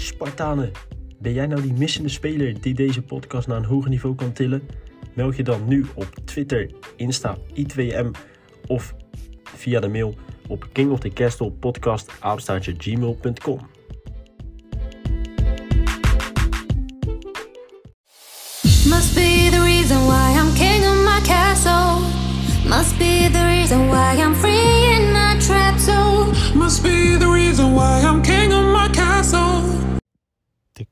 Spartanen, ben jij nou die missende speler die deze podcast naar een hoger niveau kan tillen? Meld je dan nu op Twitter, Insta, I2M of via de mail op King of the Castle podcast gmail.com. Must be the reason why I'm king of my castle. Must be the reason why I'm free in my trap zone. Must be the reason why I'm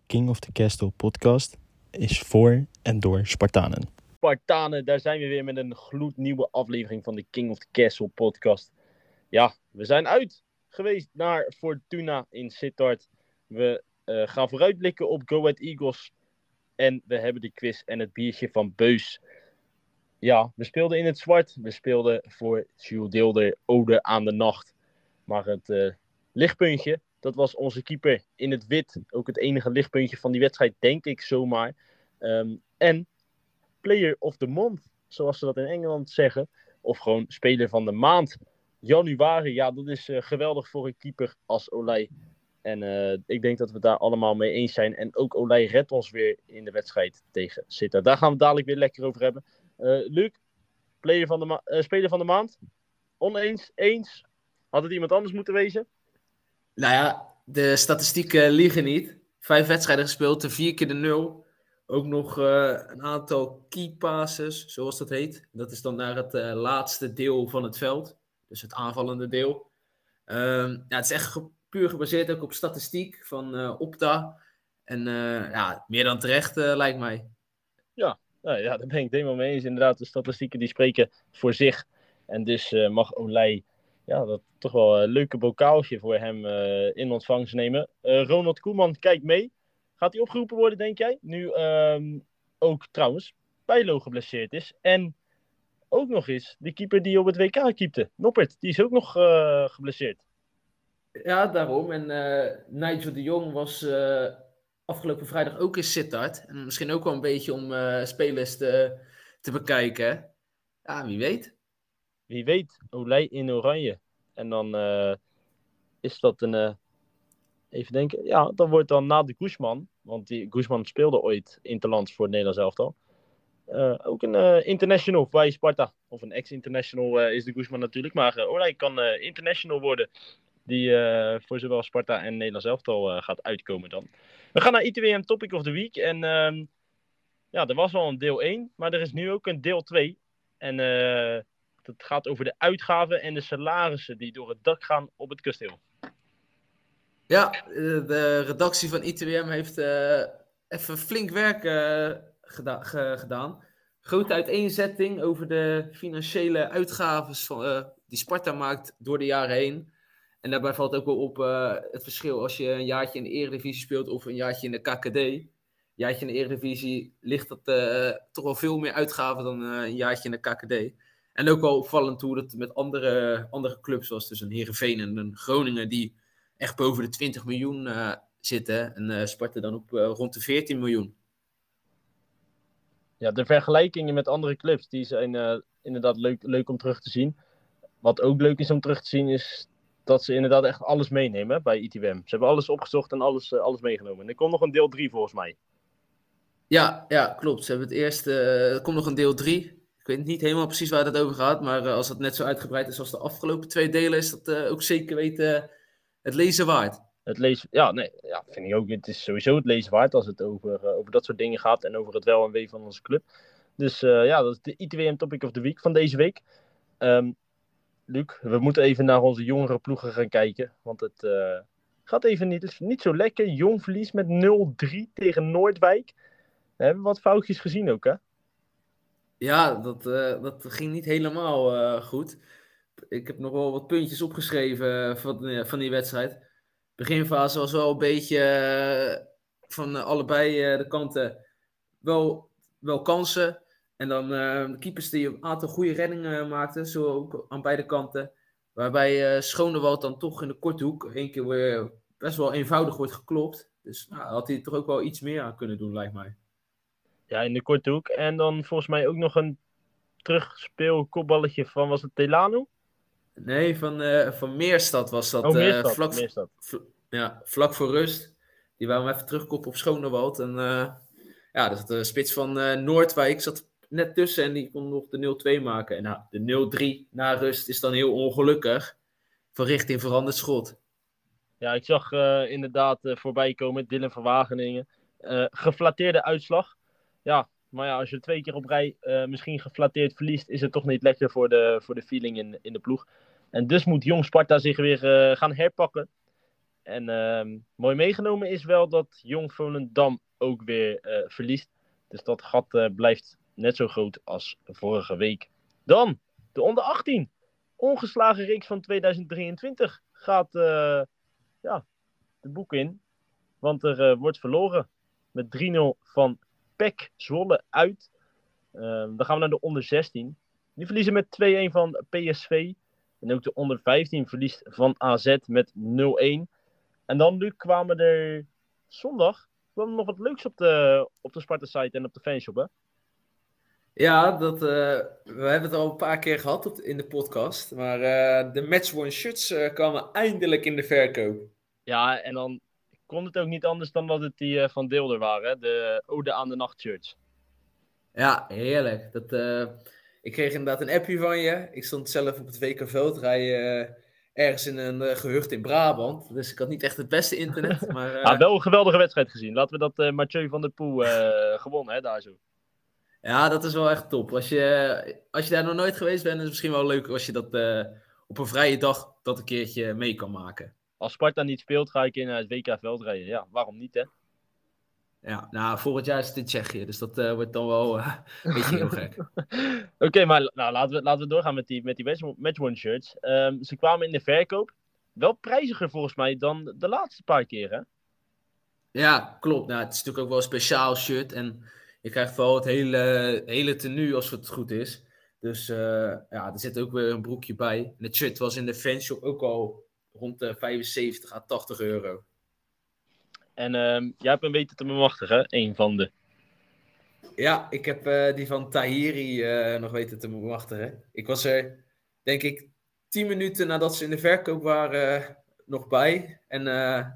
King of the Castle podcast is voor en door Spartanen. Spartanen, daar zijn we weer met een gloednieuwe aflevering van de King of the Castle podcast. Ja, we zijn uit geweest naar Fortuna in Sittard. We eh, gaan vooruitblikken op Go Ahead Eagles. En we hebben de quiz en het biertje van Beus. Ja, we speelden in het zwart. We speelden voor Jules Deelder Ode aan de Nacht. Maar het eh, lichtpuntje, dat was onze keeper in het wit. Ook het enige lichtpuntje van die wedstrijd, denk ik zomaar. Ehm, en Player of the Month, zoals ze dat in Engeland zeggen. Of gewoon Speler van de Maand. Januari, ja, dat is eh, geweldig voor een keeper als Olij. En eh, ik denk dat we daar allemaal mee eens zijn. En ook Olij redt ons weer in de wedstrijd tegen Sittard. Daar gaan we dadelijk weer lekker over hebben. Eh Luc, player van de speler van de maand. Oneens, eens. Had het iemand anders moeten wezen? Nou ja, de statistieken liegen niet. Vijf wedstrijden gespeeld, vier keer de nul. Ook nog eh, een aantal key passes, zoals dat heet. Dat is dan naar het eh, laatste deel van het veld. Dus het aanvallende deel. Ehm, ja, het is echt puur gebaseerd ook op statistiek van eh, Opta. En ja, meer dan terecht lijkt mij. Nou ja, daar ben ik het helemaal mee eens. Inderdaad, de statistieken die spreken voor zich. En dus mag Olij ja, dat toch wel een leuke bokaaltje voor hem eh, in ontvangst nemen. Eh, Ronald Koeman kijkt mee. Gaat hij opgeroepen worden, denk jij? Nu ehm, ook trouwens Bijlo geblesseerd is. En ook nog eens de keeper die op het WK keepte. Noppert, die is ook nog eh, geblesseerd. Ja, daarom. En Nigel de Jong was afgelopen vrijdag ook in Sittard. En misschien ook wel een beetje om spelers te, te bekijken. Ja, wie weet. Wie weet, Olij in oranje. En dan eh, is dat een. eh, even denken. Ja, dan wordt dan na de Guzman. Want die Guzman speelde ooit interlands voor het Nederlands elftal. eh, ook een international bij Sparta. Of een ex-international is de Guzman natuurlijk. Maar Olij kan international worden. Die voor zowel Sparta en Nederlands elftal gaat uitkomen dan. We gaan naar ITWM Topic of the Week. En ehm, ja, er was al een deel 1. Maar er is nu ook een deel 2. En dat gaat over de uitgaven en de salarissen die door het dak gaan op het kasteel. Ja, de redactie van ITWM heeft eh, even flink werk eh, geda- ge- gedaan. Grote uiteenzetting over de financiële uitgaven eh, die Sparta maakt door de jaren heen. En daarbij valt ook wel op het verschil als je een jaartje in de Eredivisie speelt of een jaartje in de KKD. Een jaartje in de Eredivisie ligt dat toch wel veel meer uitgaven dan een jaartje in de KKD. En ook wel opvallend hoe dat met andere, andere clubs, zoals dus een Heerenveen en een Groningen, die echt boven de 20 miljoen eh, zitten. En eh, Sparta dan op eh, rond de 14 miljoen. Ja, de vergelijkingen met andere clubs die zijn inderdaad leuk, leuk om terug te zien. Wat ook leuk is om terug te zien is dat ze inderdaad echt alles meenemen hè, bij ITWM. Ze hebben alles opgezocht en alles, alles meegenomen. En er komt nog een deel 3 volgens mij. Ja, ja, klopt. Ze hebben het eerste. er komt nog een deel 3. Ik weet niet helemaal precies waar het over gaat. Maar eh, als het net zo uitgebreid is als de afgelopen twee delen, is dat eh, ook zeker weten het lezen waard. Het lezen, ja, nee, ja, vind ik ook. Het is sowieso het lezen waard als het over, eh, over dat soort dingen gaat en over het wel en wee van onze club. Dus eh, ja, dat is de ITWM Topic of the Week van deze week. Ehm, Luc, we moeten even naar onze jongere ploegen gaan kijken. Want het eh, gaat even niet, is niet zo lekker. Jong verlies met 0-3 tegen Noordwijk. We hebben wat foutjes gezien ook, hè? Ja, dat, eh, dat ging niet helemaal eh, goed. Ik heb nog wel wat puntjes opgeschreven van, eh, van die wedstrijd. Beginfase was wel een beetje van allebei de kanten wel, wel kansen. En dan de keepers die een aantal goede reddingen maakten, zo ook aan beide kanten. Waarbij eh Schonewald dan toch in de korte hoek één keer weer best wel eenvoudig wordt geklopt. Dus nou, had hij toch ook wel iets meer aan kunnen doen, lijkt mij. Ja, in de korte hoek. En dan volgens mij ook nog een terugspeel kopballetje van, was het Telano? Nee, van, eh, van Meerstad was dat. Oh, eh, Meerstad. vlak, Meerstad. ja, vlak voor rust. Die wou hem even terugkoppen op Schonewald. En uh, ja, dus de spits van uh, Noordwijk zat net tussen en die kon nog de 0-2 maken. En nou, de 0-3 na rust is dan heel ongelukkig. Van richting veranderd schot. Ja, ik zag uh, inderdaad voorbij komen, Dylan van Wageningen. geflatteerde uitslag. Ja, maar ja, als je twee keer op rij misschien geflatteerd verliest, is het toch niet lekker voor de, voor de feeling in, in de ploeg. En dus moet Jong Sparta zich weer gaan herpakken. En uh, mooi meegenomen is wel dat Jong Volendam ook weer uh, verliest. Dus dat gat blijft net zo groot als vorige week. Dan de onder 18. Ongeslagen reeks van 2023 gaat ja, de boek in. Want er wordt verloren met 3-0 van PEC Zwolle uit. Ehm, dan gaan we naar de onder 16. Die verliezen met 2-1 van PSV. En ook de onder 15 verliest van AZ met 0-1. En dan, nu kwamen er zondag kwam er nog wat leuks op de, op de Sparta-site en op de fanshop, hè? Ja, dat, uh, we hebben het al een paar keer gehad op, in de podcast. Maar uh, de Match One shirts uh, kwamen eindelijk in de verkoop. Ja, en dan kon het ook niet anders dan dat het die van Deelder waren. De Ode aan de Nacht shirts. Ja, heerlijk. Dat, ik kreeg inderdaad een appje van je. Ik stond zelf op het WK Veldrijden ergens in een uh, gehucht in Brabant. Dus ik had niet echt het beste internet. Maar, uh... ah, wel een geweldige wedstrijd gezien. Laten we dat uh, Mathieu van der Poel gewonnen, hè, daar zo. Ja, dat is wel echt top. Als je, als je daar nog nooit geweest bent, is het misschien wel leuk als je dat op een vrije dag dat een keertje mee kan maken. Als Sparta niet speelt, ga ik in het WK veldrijden. Ja, waarom niet, hè? Ja, nou, volgend jaar is het in Tsjechië, dus dat uh, wordt dan wel uh, een beetje heel gek. Oké, okay, maar nou, laten, we, laten we doorgaan met die, met die match, one shirts. Um, ze kwamen in de verkoop. Wel prijziger volgens mij dan de laatste paar keer, hè? Ja, klopt. Nou, het is natuurlijk ook wel een speciaal shirt. En je krijgt wel het hele, hele tenue als het goed is. Dus uh, ja, er zit ook weer een broekje bij. En het shirt was in de fanshop ook al rond de 75 à 80 euro. En uh, jij hebt hem weten te bemachtigen, een van de. Ja, ik heb uh, die van Tahiri uh, nog weten te bemachtigen. Ik was er, denk ik, tien minuten nadat ze in de verkoop waren, nog bij. En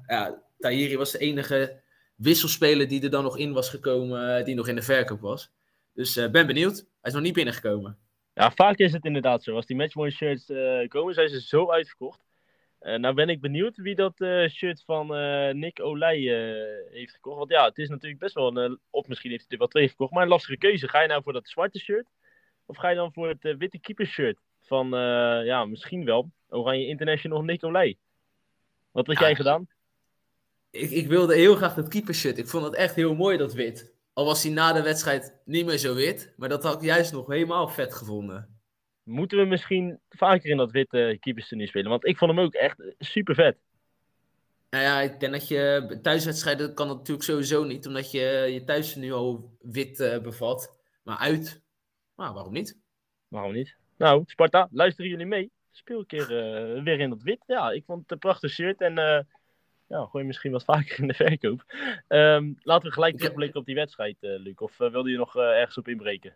ja, Tahiri was de enige wisselspeler die er dan nog in was gekomen, die nog in de verkoop was. Dus ben benieuwd. Hij is nog niet binnengekomen. Ja, vaak is het inderdaad zo. Als die matchboy shirts komen, zijn ze zo uitverkocht. Uh, nou ben ik benieuwd wie dat uh, shirt van uh, Nick Olij heeft gekocht. Want ja, het is natuurlijk best wel een... of misschien heeft hij er wel twee gekocht. Maar een lastige keuze. Ga je nou voor dat zwarte shirt? Of ga je dan voor het witte keepershirt? Van, ja, misschien wel. Oranje International Nick Olij. Wat had jij gedaan? Ik, ik wilde heel graag dat keepershirt. Ik vond het echt heel mooi, dat wit. Al was hij na de wedstrijd niet meer zo wit. Maar dat had ik juist nog helemaal vet gevonden moeten we misschien vaker in dat witte keeperstenu spelen? Want ik vond hem ook echt super vet. Nou ja, ik denk dat je thuiswedstrijden kan dat natuurlijk sowieso niet, omdat je je thuis nu al wit uh, bevat. Maar uit, nou, waarom niet? Waarom niet? Nou, Sparta, luisteren jullie mee? Speel een keer uh, weer in dat wit. Ja, ik vond het een prachtig shirt en uh, ja, gooi misschien wat vaker in de verkoop. Um, laten we gelijk terugblikken op die wedstrijd, Luc. Of wilde je nog ergens op inbreken?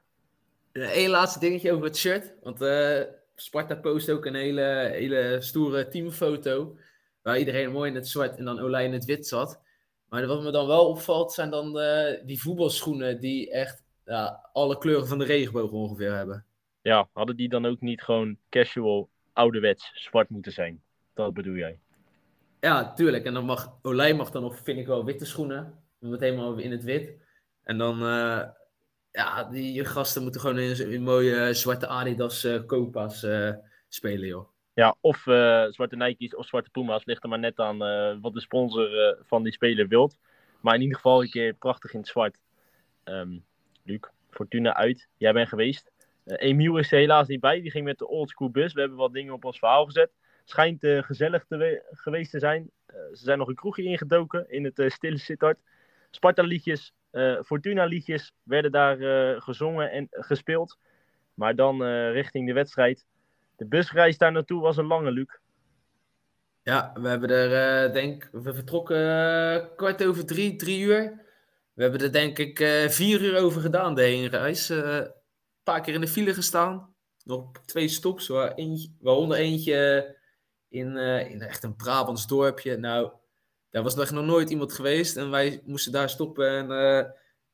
Eén laatste dingetje over het shirt. Want uh, Sparta post ook een hele, hele stoere teamfoto. Waar iedereen mooi in het zwart en dan Olij in het wit zat. Maar wat me dan wel opvalt, zijn dan uh, die voetbalschoenen die echt ja, alle kleuren van de regenboog ongeveer hebben. Ja, hadden die dan ook niet gewoon casual, ouderwets, zwart moeten zijn? Dat bedoel jij? Ja, tuurlijk. En dan mag Olij mag dan nog, vind ik wel, witte schoenen. Met helemaal in het wit. En dan uh, ja, die gasten moeten gewoon in, in mooie zwarte Adidas uh, Copa's uh, spelen, joh. Ja, of zwarte Nike's of zwarte Puma's. Ligt er maar net aan wat de sponsor van die speler wilt. Maar in ieder geval een keer prachtig in het zwart. Um, Luc, Fortuna uit. Jij bent geweest. Emiel is er helaas niet bij. Die ging met de oldschool bus. We hebben wat dingen op ons verhaal gezet. Schijnt gezellig te geweest te zijn. ze zijn nog een kroegje ingedoken in het stille Sittard. Sparta liedjes, uh, Fortuna-liedjes werden daar uh, gezongen en gespeeld. Maar dan uh, richting de wedstrijd. De busreis daar naartoe was een lange, Luc. Ja, we hebben er, denk we vertrokken kwart over drie, drie uur. We hebben er denk ik vier uur over gedaan, de heenreis. Een paar keer in de file gestaan. Nog twee stops, waar eentje, waaronder eentje in, in echt een Brabants dorpje. Nou, daar was nog nooit iemand geweest. En wij moesten daar stoppen en eh,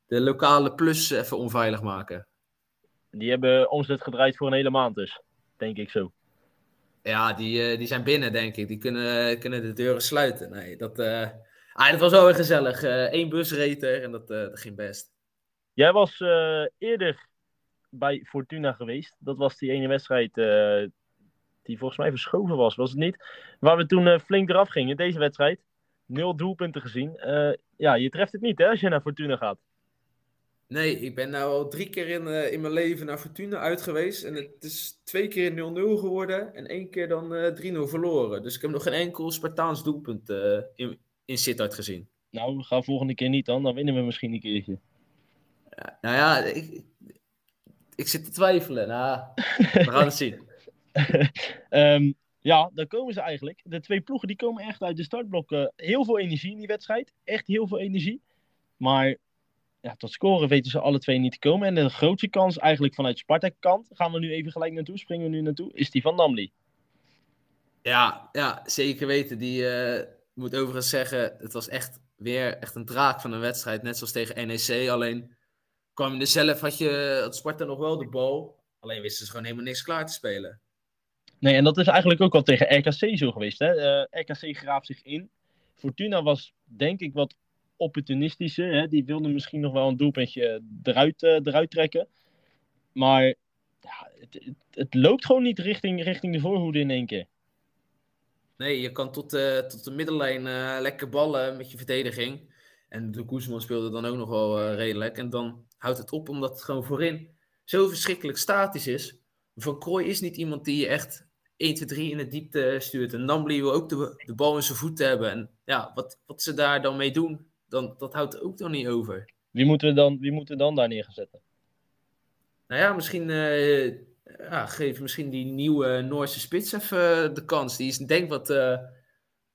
de lokale plus even onveilig maken. Die hebben omzet gedraaid voor een hele maand dus. Denk ik zo. Ja, die, eh, die zijn binnen, denk ik. Die kunnen, kunnen de deuren sluiten. Nee, dat, eh, ah, dat was wel weer gezellig. Eén bus reed er en dat, dat ging best. Jij was eerder bij Fortuna geweest. Dat was die ene wedstrijd die volgens mij verschoven was, was het niet? Waar we toen flink eraf gingen, deze wedstrijd. Nul doelpunten gezien. Eh, ja, je treft het niet hè, als je naar Fortuna gaat. Nee, ik ben nou al drie keer in, eh, in mijn leven naar Fortuna uit geweest. En het is twee keer 0-0 geworden en één keer dan eh 3-0 verloren. Dus ik heb nog geen enkel Spartaans doelpunt eh, in, in Sittard gezien. Nou, ga volgende keer niet dan, dan winnen we misschien een keertje. Ja, nou ja, ik, ik zit te twijfelen. Nou, we gaan het zien. Ehm, ja, daar komen ze eigenlijk. De twee ploegen die komen echt uit de startblokken. Heel veel energie in die wedstrijd. Echt heel veel energie. Maar ja, tot scoren weten ze alle twee niet te komen. En de grootste kans eigenlijk vanuit Spartak kant, gaan we nu even gelijk naartoe, springen we nu naartoe, is die van Namli. Ja, ja, zeker weten. Die eh, moet overigens zeggen, het was echt weer echt een draak van een wedstrijd. Net zoals tegen NEC. Alleen kwam je er zelf, had, je, had Sparta nog wel de bal. Alleen wisten ze gewoon helemaal niks klaar te spelen. Nee, en dat is eigenlijk ook al tegen RKC zo geweest. Hè? Eh, RKC graaft zich in. Fortuna was denk ik wat opportunistischer. Hè? Die wilde misschien nog wel een doelpuntje eruit, eh, eruit trekken. Maar ja, het, het, loopt gewoon niet richting, richting de voorhoede in één keer. Nee, je kan tot, tot de middellijn eh, lekker ballen met je verdediging. En de Koesman speelde dan ook nog wel eh, redelijk. En dan houdt het op omdat het gewoon voorin zo verschrikkelijk statisch is. Van Krooi is niet iemand die je echt 1, 2, 3 in de diepte stuurt. En Nambly wil ook de, de bal in zijn voeten hebben. En ja, wat, wat ze daar dan mee doen, dan, dat houdt ook dan niet over. Wie moeten we dan, wie moeten we dan daar neer gaan zetten? Nou ja, misschien eh, ja, geef misschien die nieuwe Noorse spits even de kans. Die is denk ik wat, eh,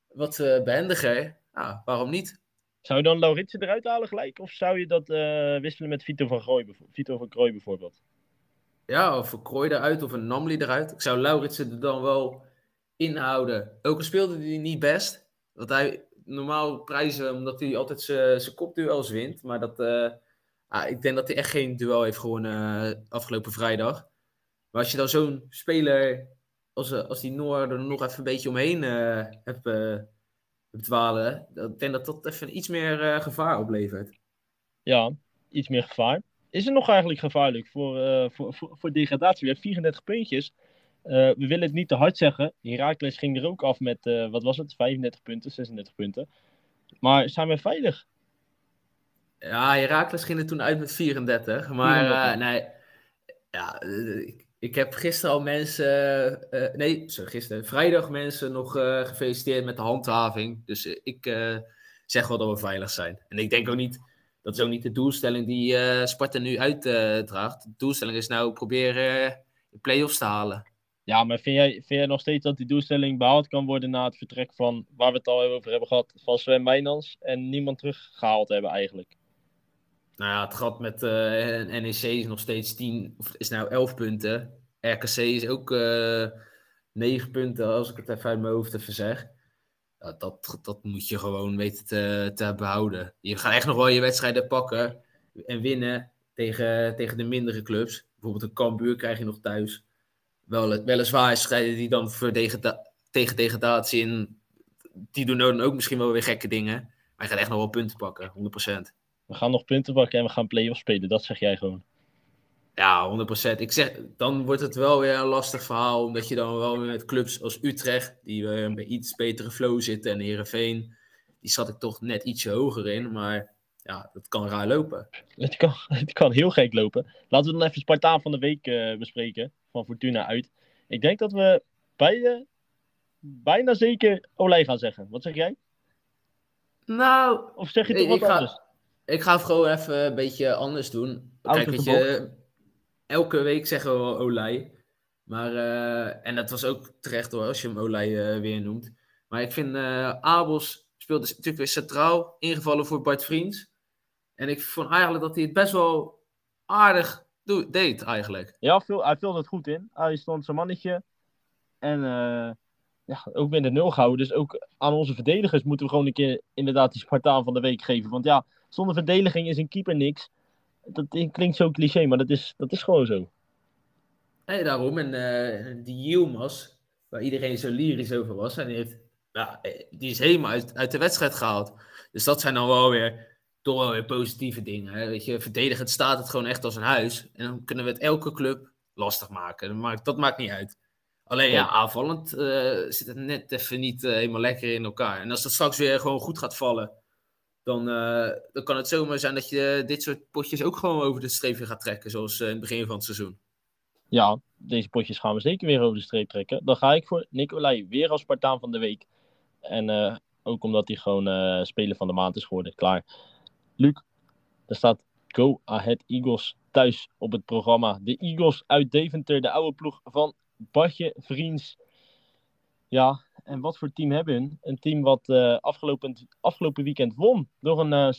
wat eh, behendiger. Ja, waarom niet? Zou je dan Lauritsen eruit halen gelijk? Of zou je dat eh, wisselen met Vito van, Grooi, Vito van Krooi bijvoorbeeld? Ja, of een Krooi eruit of een Namli eruit. Ik zou Lauritsen er dan wel inhouden. Ook al speelde hij niet best. Want hij normaal prijzen omdat hij altijd zijn kopduels wint. Maar dat, eh, ah, ik denk dat hij echt geen duel heeft gewonnen eh, afgelopen vrijdag. Maar als je dan zo'n speler als, eh, als die Noor er nog even een beetje omheen hebt, hebt dwalen. Ik denk dat dat even iets meer gevaar oplevert. Ja, iets meer gevaar. Is er nog eigenlijk gevaarlijk voor, eh, voor, voor, voor degradatie? We hebben 34 puntjes. Eh, we willen het niet te hard zeggen. Heracles ging er ook af met, eh, wat was het, 35 punten, 36 punten. Maar zijn we veilig? Ja, Herakles ging er toen uit met 34. Maar 34. nee, ja, ik, ik heb gisteren al mensen, nee, sorry, gisteren, vrijdag mensen nog gefeliciteerd met de handhaving. Dus ik zeg wel dat we veilig zijn. En ik denk ook niet, dat is ook niet de doelstelling die eh, Sparta nu uitdraagt. de doelstelling is nou proberen eh, de play-offs te halen. Ja, maar vind jij, vind jij nog steeds dat die doelstelling behaald kan worden na het vertrek van, waar we het al over hebben gehad, van Sven Wijnans en niemand teruggehaald hebben eigenlijk? Nou ja, het gat met eh, NEC is nog steeds 10, of is nou 11 punten. RKC is ook eh 9 punten, als ik het even uit mijn hoofd even zeg. Dat, dat moet je gewoon weten te, te behouden. Je gaat echt nog wel je wedstrijden pakken en winnen tegen, tegen de mindere clubs. Bijvoorbeeld een Cambuur krijg je nog thuis. Wel, weliswaar strijden die dan voor tegen degradatie in. Die doen dan ook misschien wel weer gekke dingen. Maar je gaat echt nog wel punten pakken, 100%. We gaan nog punten pakken en we gaan play-offs spelen, dat zeg jij gewoon. Ja, 100%. Ik zeg, dan wordt het wel weer een lastig verhaal. Omdat je dan wel weer met clubs als Utrecht, die weer bij iets betere flow zitten. En Herenveen, die zat ik toch net ietsje hoger in. Maar ja, dat kan raar lopen. Het kan, het kan heel gek lopen. Laten we dan even Spartaan van de week eh, bespreken. Van Fortuna uit. Ik denk dat we beide bijna zeker Olij gaan zeggen. Wat zeg jij? Nou, Of zeg je toch wat ik ga- anders? ik ga het gewoon even een beetje anders doen. Out Kijk, weet je, elke week zeggen we wel Olij. Maar, eh, en dat was ook terecht hoor, als je hem Olij eh, weer noemt. Maar ik vind eh Abels speelde natuurlijk weer centraal, ingevallen voor Bart Vriends. En ik vond eigenlijk dat hij het best wel aardig deed eigenlijk. Ja, hij vulde het goed in. Hij stond zijn mannetje. En ja, ook met de nul gehouden. Dus ook aan onze verdedigers moeten we gewoon een keer inderdaad die Spartaan van de week geven. Want ja, zonder verdediging is een keeper niks. Dat klinkt zo cliché, maar dat is, dat is gewoon zo. Nee, daarom. En eh, die Yilmaz, waar iedereen zo lyrisch over was, en die, heeft, ja, eh, die is helemaal uit, uit de wedstrijd gehaald. Dus dat zijn dan wel weer, toch wel weer positieve dingen. Hè? Weet je, verdedigend staat het gewoon echt als een huis. En dan kunnen we het elke club lastig maken. Dat maakt, dat maakt niet uit. Alleen ja, aanvallend eh, zit het net even niet helemaal lekker in elkaar. En als dat straks weer gewoon goed gaat vallen, dan, dan kan het zomaar zijn dat je dit soort potjes ook gewoon over de streep gaat trekken, zoals in het begin van het seizoen. Ja, deze potjes gaan we zeker weer over de streep trekken. Dan ga ik voor Nicolai weer als Spartaan van de week. En uh, ook omdat hij gewoon speler van de maand is geworden. Klaar. Luc, er staat Go Ahead Eagles thuis op het programma. De Eagles uit Deventer, de oude ploeg van Badje Vriends. Ja, en wat voor team hebben hun? Een team wat uh, afgelopen, afgelopen weekend won door een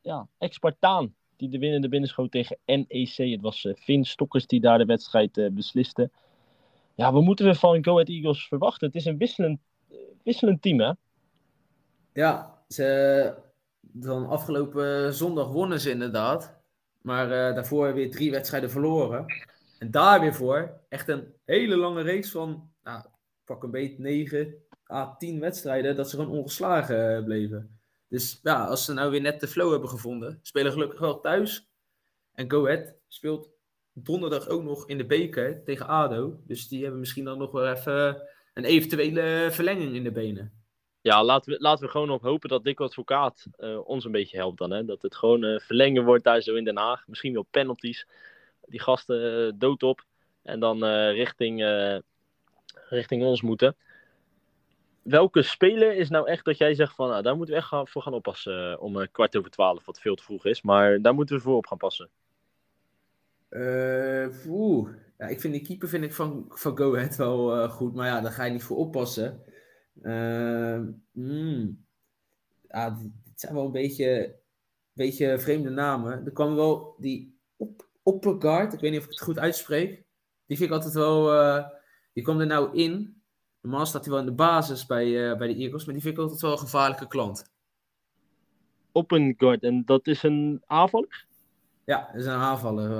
ja, ex-Spartaan die de winnende binnenschoot tegen NEC. Het was uh, Finn Stokkers die daar de wedstrijd uh, besliste. Ja, wat moeten we van Go Ahead Eagles verwachten? Het is een wisselend, uh, wisselend team, hè? Ja, ze, afgelopen zondag wonnen ze inderdaad. Maar daarvoor weer drie wedstrijden verloren. En daar weer voor echt een hele lange reeks van, nou, pak een beetje 9 à 10 wedstrijden, dat ze gewoon ongeslagen bleven. Dus ja, als ze nou weer net de flow hebben gevonden, spelen gelukkig wel thuis. En Go Ahead speelt donderdag ook nog in de beker tegen ADO. Dus die hebben misschien dan nog wel even een eventuele verlenging in de benen. Ja, laten we, laten we gewoon op hopen dat Dick Advocaat uh, ons een beetje helpt dan. Hè? Dat het gewoon verlengen wordt daar zo in Den Haag. Misschien wel penalties. Die gasten dood op. En dan richting, richting ons moeten welke speler is nou echt dat jij zegt van, nou, daar moeten we echt voor gaan oppassen om uh, kwart over twaalf, wat veel te vroeg is, maar daar moeten we voor op gaan passen? Oeh. Ja, ik vind die keeper vind ik van, van Go Ahead wel goed, maar ja, daar ga je niet voor oppassen. Mm. Ja, dit zijn wel een beetje, beetje vreemde namen. Er kwam wel die op, Oppergaard, ik weet niet of ik het goed uitspreek. Die vind ik altijd wel, die kwam er nou in. Normaal staat hij wel in de basis bij, uh, bij de Eagles, maar die vind ik altijd wel een gevaarlijke klant. Op een guard, en dat is een aanvaller? Ja, dat is een aanvaller.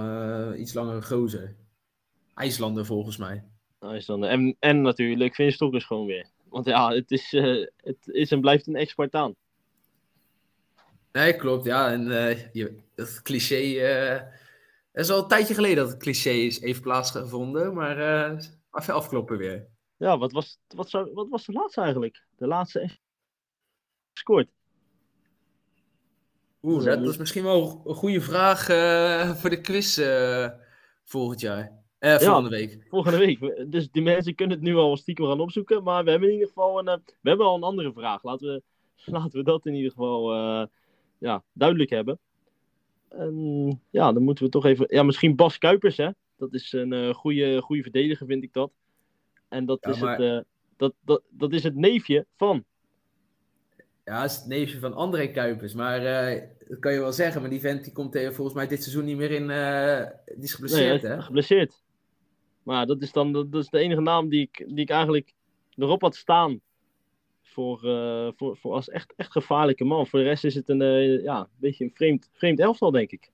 Uh, iets langere gozer. IJslander volgens mij. IJslander. En, en natuurlijk Vin Stokkers gewoon weer. Want ja, het is, uh, het is en blijft een ex-Spartaan. Nee, klopt. Ja, en je, dat cliché... het is al een tijdje geleden dat het cliché is, heeft plaatsgevonden, maar even afkloppen weer. Ja, wat was, wat, zou, wat was de laatste eigenlijk? De laatste gescoord. Oeh, dat, is misschien wel een goede vraag uh, voor de quiz uh, volgend jaar. Uh, volgende ja, week. Volgende week. Dus die mensen kunnen het nu al stiekem gaan opzoeken. Maar we hebben in ieder geval een, we hebben al een andere vraag. Laten we, laten we dat in ieder geval ja, duidelijk hebben. En, ja, dan moeten we toch even... Ja, misschien Bas Kuipers, hè. Dat is een goede, goede verdediger, vind ik dat. En dat, is het, uh, dat, dat, dat is het neefje van. Ja, is het neefje van André Kuipers. Maar uh, dat kan je wel zeggen. Maar die vent die komt volgens mij dit seizoen niet meer in. Uh, die is geblesseerd, nee, hè? Geblesseerd. Maar dat is dan dat, is de enige naam die ik, die ik eigenlijk erop had staan. Voor, uh, voor, voor als echt, echt gevaarlijke man. Voor de rest is het een, ja, een beetje een vreemd, vreemd elftal, denk ik.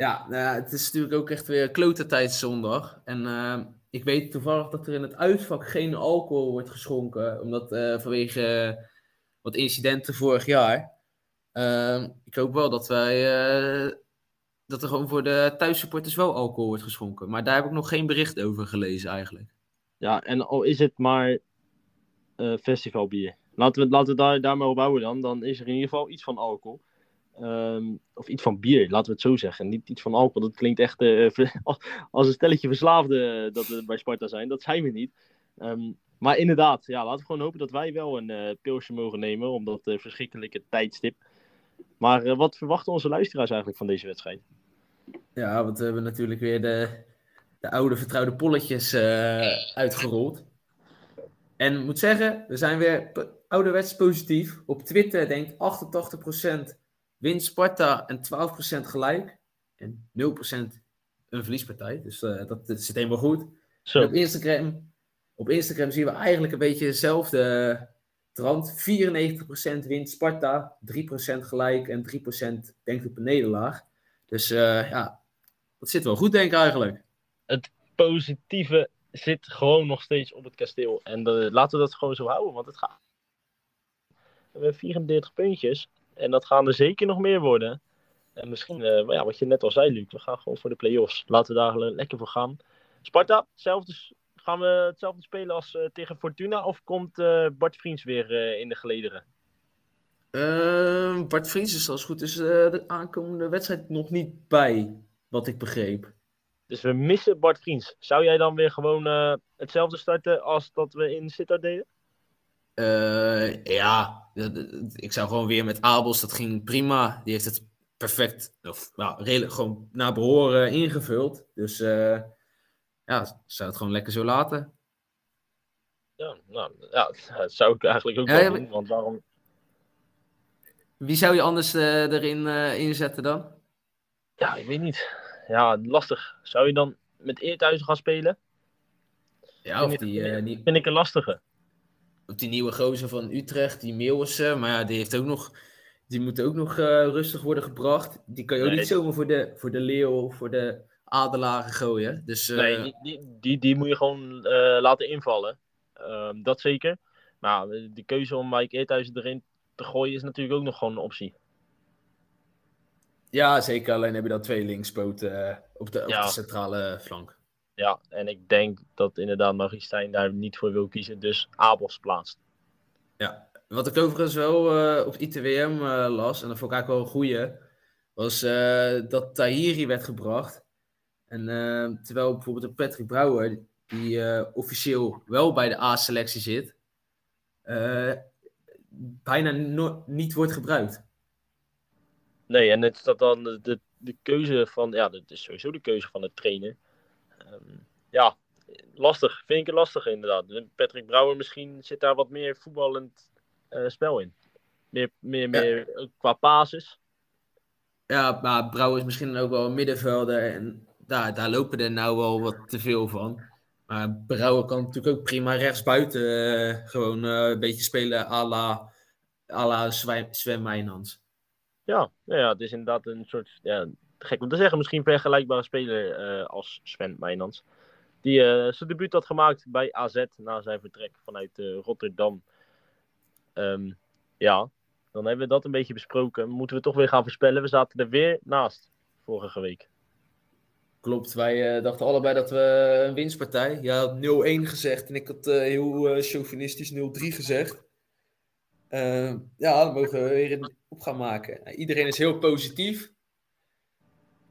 Ja, nou, het is natuurlijk ook echt weer klote tijd zondag. En ik weet toevallig dat er in het uitvak geen alcohol wordt geschonken. Omdat uh, vanwege wat incidenten vorig jaar. Uh, ik hoop wel dat wij. Eh, dat er gewoon voor de thuissupporters wel alcohol wordt geschonken. Maar daar heb ik nog geen bericht over gelezen eigenlijk. Ja, en al is het maar festivalbier. Laten we, laten we daar, daar dan. Dan is er in ieder geval iets van alcohol. Um, of iets van bier, laten we het zo zeggen. Niet iets van alcohol. Dat klinkt echt uh, als een stelletje verslaafden uh, dat we bij Sparta zijn. Dat zijn we niet. Um, maar inderdaad, ja, laten we gewoon hopen dat wij wel een uh, pilsje mogen nemen. Om dat verschrikkelijke tijdstip. Maar wat verwachten onze luisteraars eigenlijk van deze wedstrijd? Ja, want we hebben natuurlijk weer de, de oude vertrouwde polletjes uitgerold. En moet zeggen, we zijn weer ouderwets positief. Op Twitter denkt 88% wint Sparta en 12% gelijk. En 0% een verliespartij. Dus uh, dat, dat, zit helemaal goed. Op Instagram op Instagram zien we eigenlijk een beetje dezelfde trant. 94% wint Sparta, 3% gelijk en 3% denkt op een nederlaag. Dus eh, ja, dat zit wel goed, denk ik eigenlijk. Positieve zit gewoon nog steeds op het kasteel. En eh, laten we dat gewoon zo houden, want het gaat. We hebben 34 puntjes. En dat gaan er zeker nog meer worden. En misschien, eh, ja, wat je net al zei, Luc, we gaan gewoon voor de play-offs. Laten we daar lekker voor gaan. Sparta, hetzelfde, gaan we hetzelfde spelen als eh, tegen Fortuna? Of komt eh, Bart Vriends weer in de gelederen? Ehm, Bart Vries is als goed is de aankomende wedstrijd nog niet bij, wat ik begreep. Dus we missen Bart Vriends. Zou jij dan weer gewoon hetzelfde starten als dat we in Sittard deden? Eh, ja, ik zou gewoon weer met Abels, dat ging prima. Die heeft het perfect, of nou, redelijk gewoon naar behoren ingevuld. Dus eh, ja, zou het gewoon lekker zo laten. Ja, nou, ja, dat zou ik eigenlijk ook Ja, wel ja, doen. Want waarom, Wie zou je anders eh, erin inzetten dan? Ja, ik weet niet. Ja, lastig. Zou je dan met Eerthuizen gaan spelen? Ja, of die, die, Vind ik een lastige. Of die nieuwe gozer van Utrecht, die Meeuwissen. Maar ja, die heeft ook nog, die moet ook nog eh, rustig worden gebracht. Die kan je ook Nee. niet zomaar voor de, voor de leeuw of voor de adelaren gooien. Dus eh, Nee, die, die, die, moet je gewoon eh, laten invallen. Ehm, dat zeker. Maar de keuze om Mike Eerthuizen erin te gooien is natuurlijk ook nog gewoon een optie. ja, zeker. Alleen heb je dan twee linkspoten op, de, op Ja. de centrale flank. Ja, en ik denk dat inderdaad Magistijn daar niet voor wil kiezen. Dus Abels plaatst. Wat ik overigens wel eh, op ITWM eh, las, en dat vond ik eigenlijk wel een goeie, was eh, dat Tahiri werd gebracht. En terwijl bijvoorbeeld Patrick Brouwer, die officieel wel bij de A-selectie zit, bijna no- niet wordt gebruikt. Nee, en het is dat dan de, de, de keuze van... Ja, dat is sowieso de keuze van de trainer. Ehm, ja, lastig. Vind ik het lastig inderdaad. Patrick Brouwer misschien zit daar wat meer voetballend eh, spel in. Meer, meer, meer ook qua basis. Ja, maar Brouwer is misschien ook wel een middenvelder en daar, daar lopen er nou wel wat te veel van. Maar Brouwer kan natuurlijk ook prima rechtsbuiten eh, gewoon eh, een beetje spelen à la, à la Sven. Ja, ja, het is inderdaad een soort, ja, gek om te zeggen, misschien vergelijkbare speler eh, als Sven Meijnans. Die eh, zijn debuut had gemaakt bij AZ na zijn vertrek vanuit eh, Rotterdam. Ehm, ja, dan hebben we dat een beetje besproken. Moeten we toch weer gaan voorspellen. We zaten er weer naast vorige week. Klopt, wij dachten allebei dat we een winstpartij. Had 0-1 gezegd en ik had heel eh, chauvinistisch 0-3 gezegd. Eh, ja, dan mogen we weer op gaan maken. Iedereen is heel positief.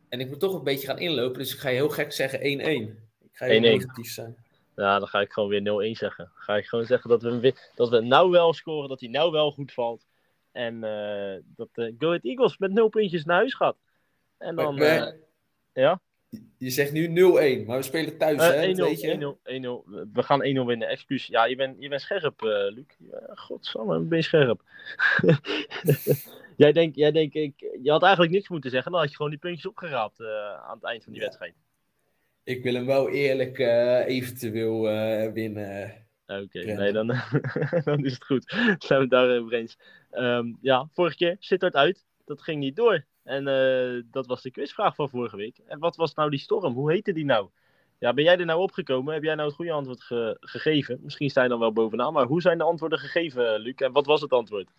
En ik moet toch een beetje gaan inlopen, dus ik ga je heel gek zeggen 1-1. Ik ga heel 1-1. negatief zijn. Ja, dan ga ik gewoon weer 0-1 zeggen. Ga ik gewoon zeggen dat we, dat we nou wel scoren, dat hij nou wel goed valt. En eh, dat Go Ahead Eagles met 0 puntjes naar huis gaat. En dan... Eh, ja? Je zegt nu 0-1, maar we spelen thuis, hè? Eh, dat 1-0, weet je. 1-0, 1-0. We gaan 1-0 winnen, excuus. Ja, je bent, je bent scherp, Luc. Ja, godsamme, ben je scherp. jij denkt, jij denkt ik, je had eigenlijk niks moeten zeggen. Dan had je gewoon die puntjes opgeraapt eh, aan het eind van die Ja. wedstrijd. Ik wil hem wel eerlijk eh, eventueel eh, winnen. Oké, Ja. nee, dan, dan is het goed. Zijn we het daarover eens. Ehm, ja, vorige keer zit het uit. Dat ging niet door. En dat was de quizvraag van vorige week. En wat was nou die storm? Hoe heette die nou? Ja, ben jij er nou opgekomen? Heb jij nou het goede antwoord ge- gegeven? Misschien sta je dan wel bovenaan. Maar hoe zijn de antwoorden gegeven, Luc? En wat was het antwoord?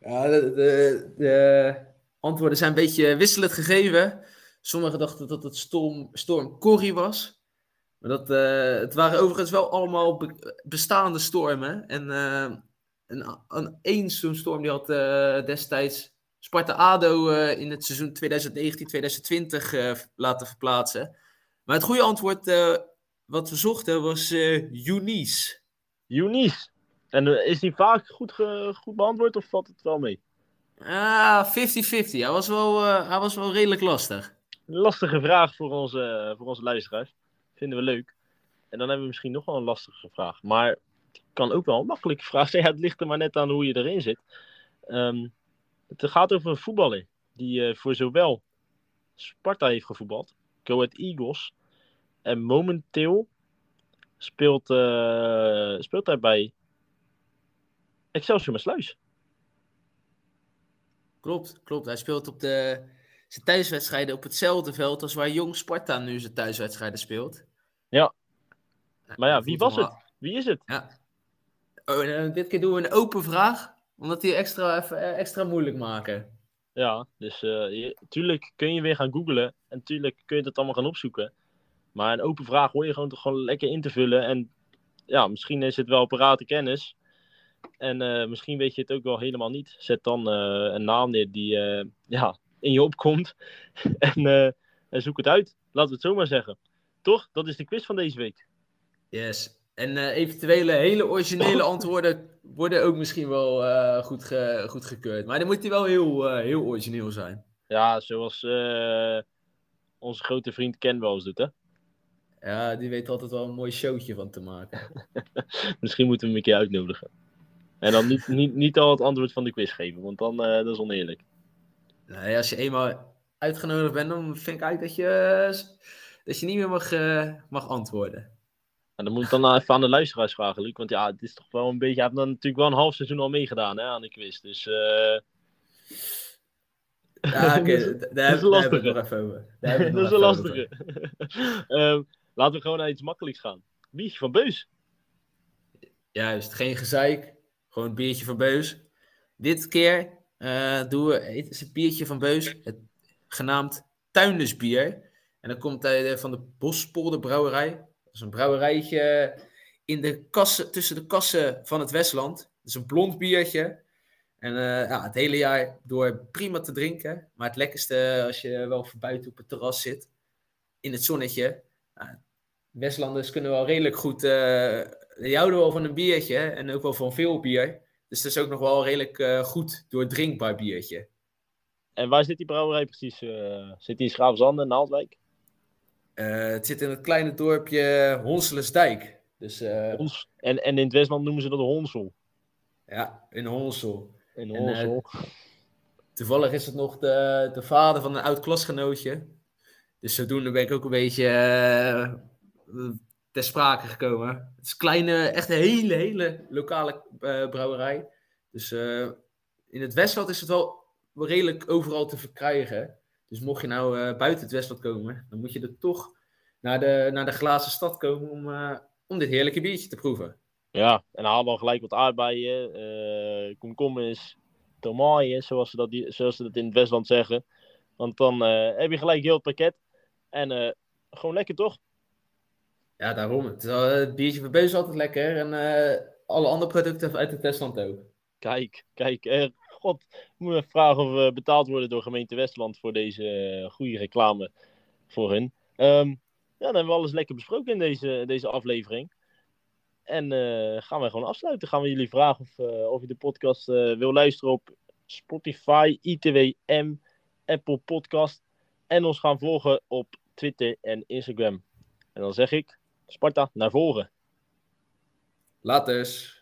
Ja, de, de, de antwoorden zijn een beetje wisselend gegeven. Sommigen dachten dat het storm, storm Corrie was. Maar dat, eh, het waren overigens wel allemaal be- bestaande stormen. En eh, een, een, één zo'n storm die had eh, destijds Sparta-Ado in het seizoen 2019-2020 eh, laten verplaatsen. Maar het goede antwoord wat we zochten was Eunice. Eunice. En eh, is die vaak goed, ge- goed beantwoord of valt het wel mee? Ah, 50-50. Hij, was wel, eh, hij was wel redelijk lastig. Lastige vraag voor onze, voor onze luisteraars. Vinden we leuk. En dan hebben we misschien nog wel een lastige vraag. Maar het kan ook wel een makkelijke vraag zijn. Ja, het ligt er maar net aan hoe je erin zit. Ehm, het gaat over een voetballer. Die eh, voor zowel Sparta heeft gevoetbald. Go Ahead Eagles. En momenteel speelt, eh, speelt hij bij Excelsior Maasluis. Klopt, klopt. Hij speelt op de, zijn thuiswedstrijden op hetzelfde veld als waar Jong Sparta nu zijn thuiswedstrijden speelt. Ja. Maar ja, wie was het? Wie is het? Ja. Oh, en, eh, dit keer doen we een open vraag, omdat die extra, even, eh, extra moeilijk maken. Ja, dus eh, je- tuurlijk kun je weer gaan googlen. En tuurlijk kun je dat allemaal gaan opzoeken. Maar een open vraag hoor je gewoon toch gewoon lekker in te vullen. En ja, misschien is het wel parate kennis. En eh, misschien weet je het ook wel helemaal niet. Zet dan eh, een naam neer die eh, ja, in je opkomt. en, en zoek het uit. Laten we het zo maar zeggen. Toch? Dat is de quiz van deze week. Yes. En eventuele hele originele antwoorden worden ook misschien wel goed, ge, goed gekeurd. Maar dan moet die wel heel, heel origineel zijn. Ja, zoals onze grote vriend Ken wel eens doet, hè? Ja, die weet altijd wel een mooi showtje van te maken. Misschien moeten we hem een keer uitnodigen. En dan niet, niet, niet al het antwoord van de quiz geven, want dan eh, dat is oneerlijk. Nee, als je eenmaal uitgenodigd bent, dan vind ik eigenlijk dat je, eh, dat je niet meer mag, eh, mag antwoorden. En dan moet ik dan nou even aan de luisteraars vragen, Luc. Want ja, het is toch wel een beetje... Hij heeft dan natuurlijk wel een half seizoen al meegedaan hè, aan de quiz. Dus eh, Ja, oké, Dat is- d- dat daar hebben we lastige. het nog even over. Daar hebben we dat is een lastige. Ehm, laten we gewoon naar iets makkelijks gaan. Biertje van Beus. Juist, geen gezeik. Gewoon een biertje van Beus. Dit keer eh, doen we het een biertje van Beus, het, genaamd Tuindersbier. En dat komt eh, van de Bospolder Brouwerij. Dat is een brouwerijtje in de kassen, tussen de kassen van het Westland. Het is een blond biertje. En eh, ja, het hele jaar door prima te drinken. Maar het lekkerste als je wel voor buiten op het terras zit. In het zonnetje. Ja, Westlanders kunnen wel redelijk goed. Die houden wel van een biertje en ook wel van veel bier. Dus het is ook nog wel redelijk eh, goed doordrinkbaar biertje. En waar zit die brouwerij precies? eh? zit die in Schravenzanden, Naaldwijk? Eh, het zit in het kleine dorpje Honselensdijk. Dus Hons. En, en in het Westland noemen ze dat Honsel. ja, in Honsel. In En, Honsel. Toevallig is het nog de, de vader van een oud klasgenootje. Dus zodoende ben ik ook een beetje ter sprake gekomen. Het is een kleine, echt een hele, hele lokale eh, brouwerij. Dus eh, in het Westland is het wel redelijk overal te verkrijgen. Dus mocht je nou eh, buiten het Westland komen, dan moet je er toch naar de, naar de glazen stad komen om, om dit heerlijke biertje te proeven. Ja, en haal dan gelijk wat aardbeien, eh komkommers, tomaatjes, zoals ze, dat, zoals ze dat in het Westland zeggen. Want dan heb je gelijk heel het pakket. En gewoon lekker toch? Ja, daarom. Het, is het biertje van Beus is altijd lekker. En eh, alle andere producten uit het Westland ook. Kijk, kijk. eh, God, ik moet even vragen of we betaald worden door gemeente Westland voor deze eh, goede reclame voor hun. Ehm, ja, dan hebben we alles lekker besproken in deze, deze aflevering. En eh, gaan we gewoon afsluiten. Gaan we jullie vragen of, eh, of je de podcast eh, wil luisteren op Spotify, ITWM, Apple Podcast. En ons gaan volgen op Twitter en Instagram. En dan zeg ik, Sparta, naar voren. Laters.